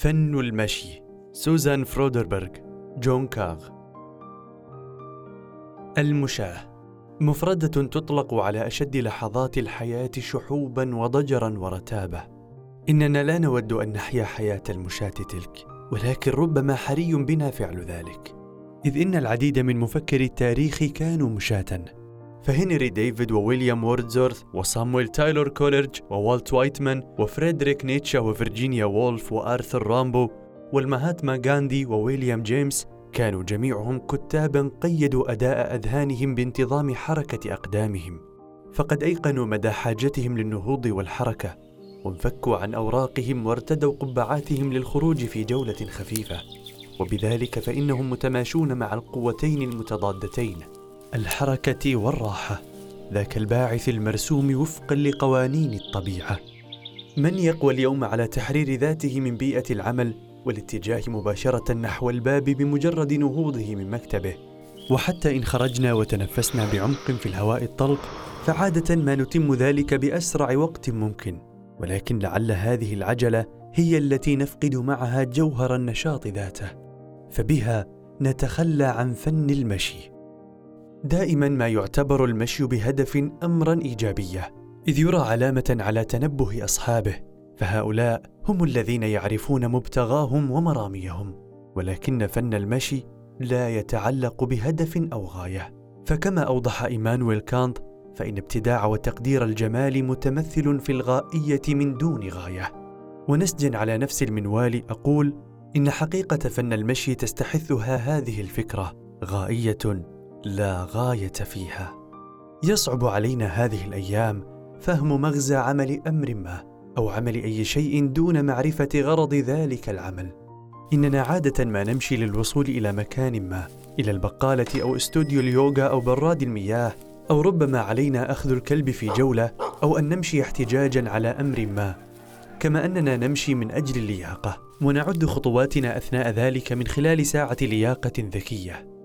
فن المشي سوزان فرودربرغ جون كاغ. المشاة مفردة تطلق على أشد لحظات الحياة شحوبا وضجرا ورتابة. إننا لا نود أن نحيا حياة المشاة تلك ولكن ربما حري بنا فعل ذلك. إذ إن العديد من مفكري التاريخ كانوا مشاة. فهنري ديفيد وويليام ووردزورث وصامويل تايلور كوليرج ووالت وايتمان وفريدريك نيتشا وفرجينيا وولف وآرثر رامبو والمهاتما غاندي وويليام جيمس كانوا جميعهم كتابا قيدوا أداء أذهانهم بانتظام حركة أقدامهم. فقد أيقنوا مدى حاجتهم للنهوض والحركة وانفكوا عن أوراقهم وارتدوا قبعاتهم للخروج في جولة خفيفة. وبذلك فإنهم متماشون مع القوتين المتضادتين. الحركة والراحة. ذاك الباعث المرسوم وفقا لقوانين الطبيعة. من يقوى اليوم على تحرير ذاته من بيئة العمل والاتجاه مباشرة نحو الباب بمجرد نهوضه من مكتبه؟ وحتى إن خرجنا وتنفسنا بعمق في الهواء الطلق فعادة ما نتم ذلك بأسرع وقت ممكن. ولكن لعل هذه العجلة هي التي نفقد معها جوهر النشاط ذاته. فبها نتخلى عن فن المشي. دائما ما يعتبر المشي بهدف امرا إيجابية إذ يرى علامة على تنبه أصحابه فهؤلاء هم الذين يعرفون مبتغاهم ومراميهم ولكن فن المشي لا يتعلق بهدف أو غاية. فكما أوضح إيمانويل كانت فإن ابتداع وتقدير الجمال متمثل في الغائية من دون غاية. ونسجا على نفس المنوال أقول إن حقيقة فن المشي تستحثها هذه الفكرة غائية. لا غاية فيها. يصعب علينا هذه الأيام فهم مغزى عمل أمر ما أو عمل أي شيء دون معرفة غرض ذلك العمل. إننا عادة ما نمشي للوصول إلى مكان ما إلى البقالة أو استوديو اليوغا أو براد المياه أو ربما علينا أخذ الكلب في جولة أو أن نمشي احتجاجا على أمر ما. كما أننا نمشي من أجل اللياقة ونعد خطواتنا أثناء ذلك من خلال ساعة لياقة ذكية.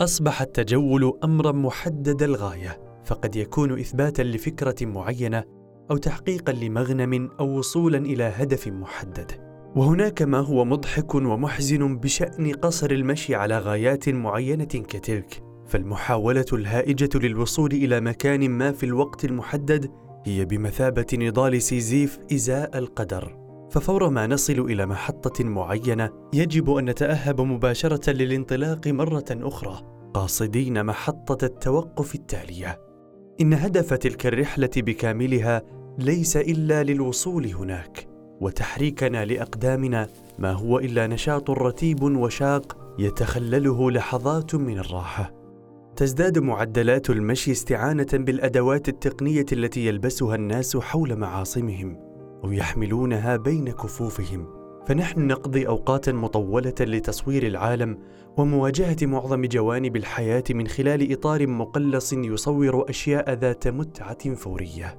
أصبح التجول امرا محدد الغاية فقد يكون إثباتا لفكرة معينة أو تحقيقا لمغنم أو وصولا إلى هدف محدد. وهناك ما هو مضحك ومحزن بشأن قصر المشي على غايات معينة كتلك فالمحاولة الهائجة للوصول إلى مكان ما في الوقت المحدد هي بمثابة نضال سيزيف إزاء القدر. ففور ما نصل إلى محطة معينة يجب أن نتأهب مباشرة للانطلاق مرة أخرى قاصدين محطة التوقف التالية. إن هدف تلك الرحلة بكاملها ليس إلا للوصول هناك وتحريكنا لأقدامنا ما هو إلا نشاط رتيب وشاق يتخلله لحظات من الراحة. تزداد معدلات المشي استعانة بالأدوات التقنية التي يلبسها الناس حول معاصمهم. أو يحملونها بين كفوفهم. فنحن نقضي أوقاتا مطولة لتصوير العالم ومواجهة معظم جوانب الحياة من خلال إطار مقلص يصور أشياء ذات متعة فورية.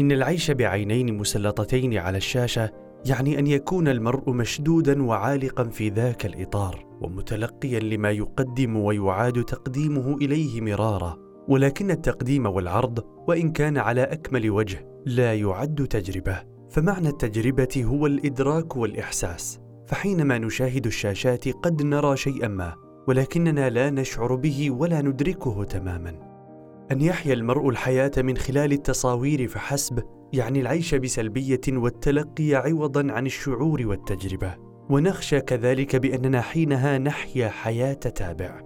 إن العيش بعينين مسلطتين على الشاشة يعني أن يكون المرء مشدودا وعالقا في ذاك الإطار ومتلقيا لما يقدم ويعاد تقديمه إليه مرارا. ولكن التقديم والعرض وإن كان على أكمل وجه لا يعد تجربة. فمعنى التجربة هو الإدراك والإحساس. فحينما نشاهد الشاشات قد نرى شيئا ما ولكننا لا نشعر به ولا ندركه تماما. أن يحيا المرء الحياة من خلال التصاوير فحسب يعني العيش بسلبية والتلقي عوضا عن الشعور والتجربة. ونخشى كذلك بأننا حينها نحيا حياة تابع.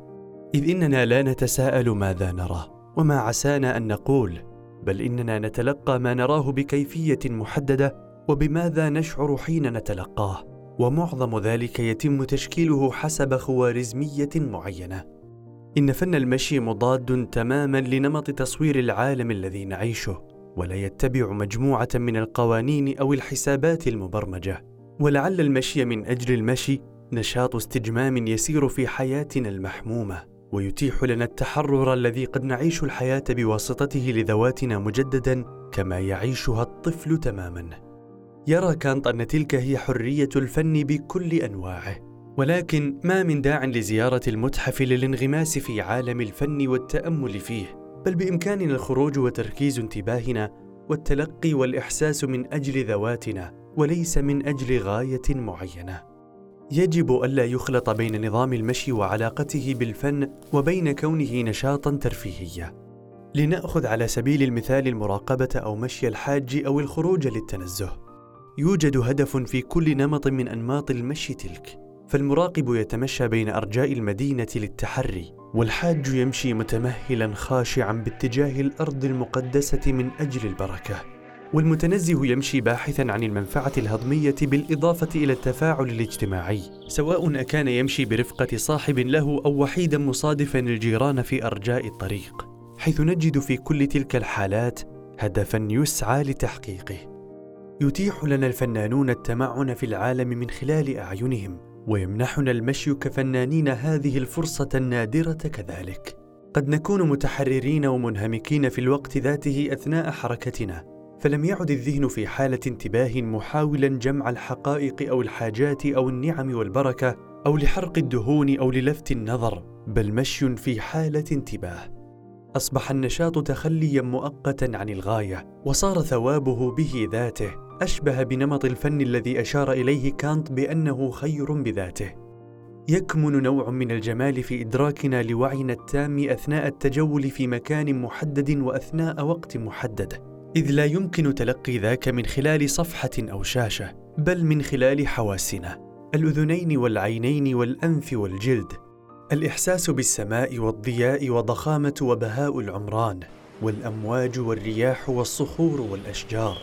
إذ إننا لا نتساءل ماذا نرى وما عسانا أن نقول. بل إننا نتلقى ما نراه بكيفية محددة وبماذا نشعر حين نتلقاه ومعظم ذلك يتم تشكيله حسب خوارزمية معينة. إن فن المشي مضاد تماما لنمط تصوير العالم الذي نعيشه ولا يتبع مجموعة من القوانين أو الحسابات المبرمجة. ولعل المشي من أجل المشي نشاط استجمام يسير في حياتنا المحمومة. ويتيح لنا التحرر الذي قد نعيش الحياة بواسطته لذواتنا مجددا كما يعيشها الطفل تماما. يرى كانت أن تلك هي حرية الفن بكل أنواعه. ولكن ما من داع لزيارة المتحف للانغماس في عالم الفن والتأمل فيه. بل بامكاننا الخروج وتركيز انتباهنا والتلقي والإحساس من أجل ذواتنا وليس من أجل غاية معينة. يجب ألا يخلط بين نظام المشي وعلاقته بالفن وبين كونه نشاطا ترفيهيا لنأخذ على سبيل المثال المراقبة أو مشي الحاج أو الخروج للتنزه. يوجد هدف في كل نمط من أنماط المشي تلك فالمراقب يتمشى بين أرجاء المدينة للتحري والحاج يمشي متمهلا خاشعا باتجاه الأرض المقدسة من أجل البركة. والمتنزه يمشي باحثا عن المنفعة الهضمية بالإضافة إلى التفاعل الاجتماعي. سواء أكان يمشي برفقة صاحب له أو وحيدا مصادفا الجيران في أرجاء الطريق حيث نجد في كل تلك الحالات هدفا يسعى لتحقيقه. يتيح لنا الفنانون التمعن في العالم من خلال أعينهم ويمنحنا المشي كفنانين هذه الفرصة النادرة كذلك. قد نكون متحررين ومنهمكين في الوقت ذاته أثناء حركتنا فلم يعد الذهن في حالة انتباه محاولا جمع الحقائق أو الحاجات أو النعم والبركة أو لحرق الدهون أو للفت النظر بل مشي في حالة انتباه. أصبح النشاط تخليا مؤقتا عن الغاية وصار ثوابه به ذاته. أشبه بنمط الفن الذي أشار إليه كانت بأنه خير بذاته. يكمن نوع من الجمال في إدراكنا لوعينا التام أثناء التجول في مكان محدد وأثناء وقت محدد. إذ لا يمكن تلقي ذاك من خلال صفحة أو شاشة بل من خلال حواسنا الأذنين والعينين والأنف والجلد الإحساس بالسماء والضياء وضخامة وبهاء العمران والأمواج والرياح والصخور والأشجار.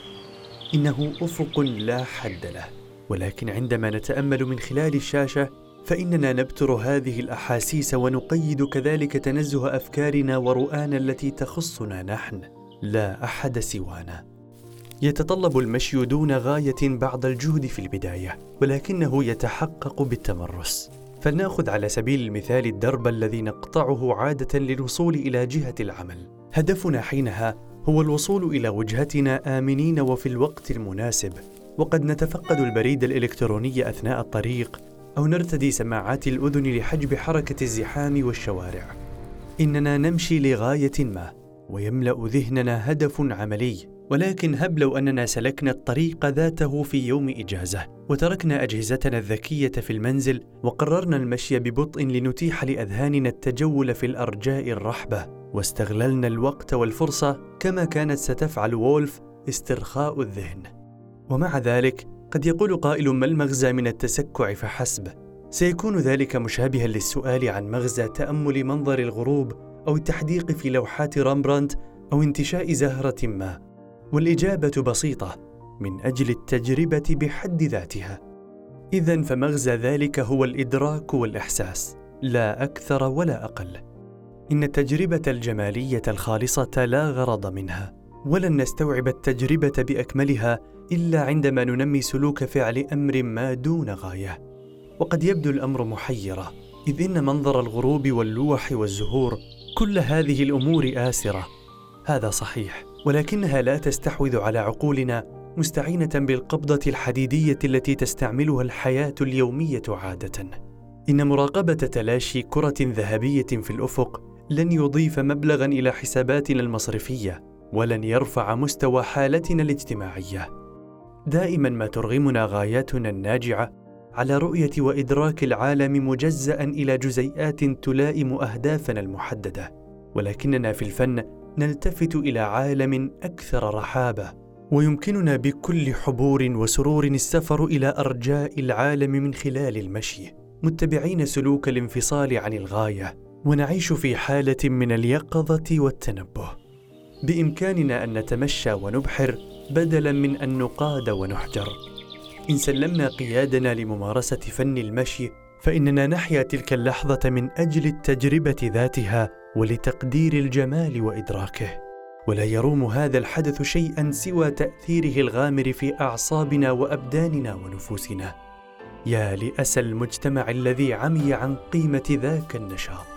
إنه أفق لا حد له ولكن عندما نتأمل من خلال الشاشة فإننا نبتر هذه الأحاسيس ونقيد كذلك تنزه أفكارنا ورؤانا التي تخصنا نحن. لا أحد سوانا. يتطلب المشي دون غاية بعض الجهد في البداية ولكنه يتحقق بالتمرس. فلنأخذ على سبيل المثال الدرب الذي نقطعه عادة للوصول إلى جهة العمل. هدفنا حينها هو الوصول إلى وجهتنا آمنين وفي الوقت المناسب. وقد نتفقد البريد الإلكتروني أثناء الطريق أو نرتدي سماعات الأذن لحجب حركة الزحام والشوارع. إننا نمشي لغاية ما. ويملأ ذهننا هدف عملي. ولكن هب لو أننا سلكنا الطريق ذاته في يوم إجازة. وتركنا أجهزتنا الذكية في المنزل وقررنا المشي ببطء لنتيح لأذهاننا التجول في الأرجاء الرحبة. واستغللنا الوقت والفرصة كما كانت ستفعل وولف استرخاء الذهن. ومع ذلك قد يقول قائل ما المغزى من التسكع فحسب. سيكون ذلك مشابها للسؤال عن مغزى تأمل منظر الغروب أو التحديق في لوحات رامبراند أو انتشاء زهرة ما. والإجابة بسيطة من أجل التجربة بحد ذاتها. اذا فمغزى ذلك هو الإدراك والإحساس لا أكثر ولا أقل. إن التجربة الجمالية الخالصة لا غرض منها ولن نستوعب التجربة بأكملها إلا عندما ننمي سلوك فعل أمر ما دون غاية. وقد يبدو الأمر محيرا إذ إن منظر الغروب واللوح والزهور كل هذه الأمور آسرة. هذا صحيح. ولكنها لا تستحوذ على عقولنا مستعينة بالقبضة الحديدية التي تستعملها الحياة اليومية عادة. إن مراقبة تلاشي كرة ذهبية في الأفق لن يضيف مبلغا إلى حساباتنا المصرفية ولن يرفع مستوى حالتنا الاجتماعية. دائما ما ترغمنا غاياتنا الناجعة على رؤية وإدراك العالم مجزا إلى جزيئات تلائم أهدافنا المحددة. ولكننا في الفن نلتفت إلى عالم أكثر رحابة. ويمكننا بكل حبور وسرور السفر إلى أرجاء العالم من خلال المشي متبعين سلوك الانفصال عن الغاية. ونعيش في حالة من اليقظة والتنبه. بإمكاننا أن نتمشى ونبحر بدلا من أن نقاد ونحجر. إن سلمنا قيادنا لممارسة فن المشي فإننا نحيا تلك اللحظة من أجل التجربة ذاتها ولتقدير الجمال وإدراكه. ولا يروم هذا الحدث شيئا سوى تأثيره الغامر في أعصابنا وأبداننا ونفوسنا. يا لاسى المجتمع الذي عمي عن قيمة ذاك النشاط.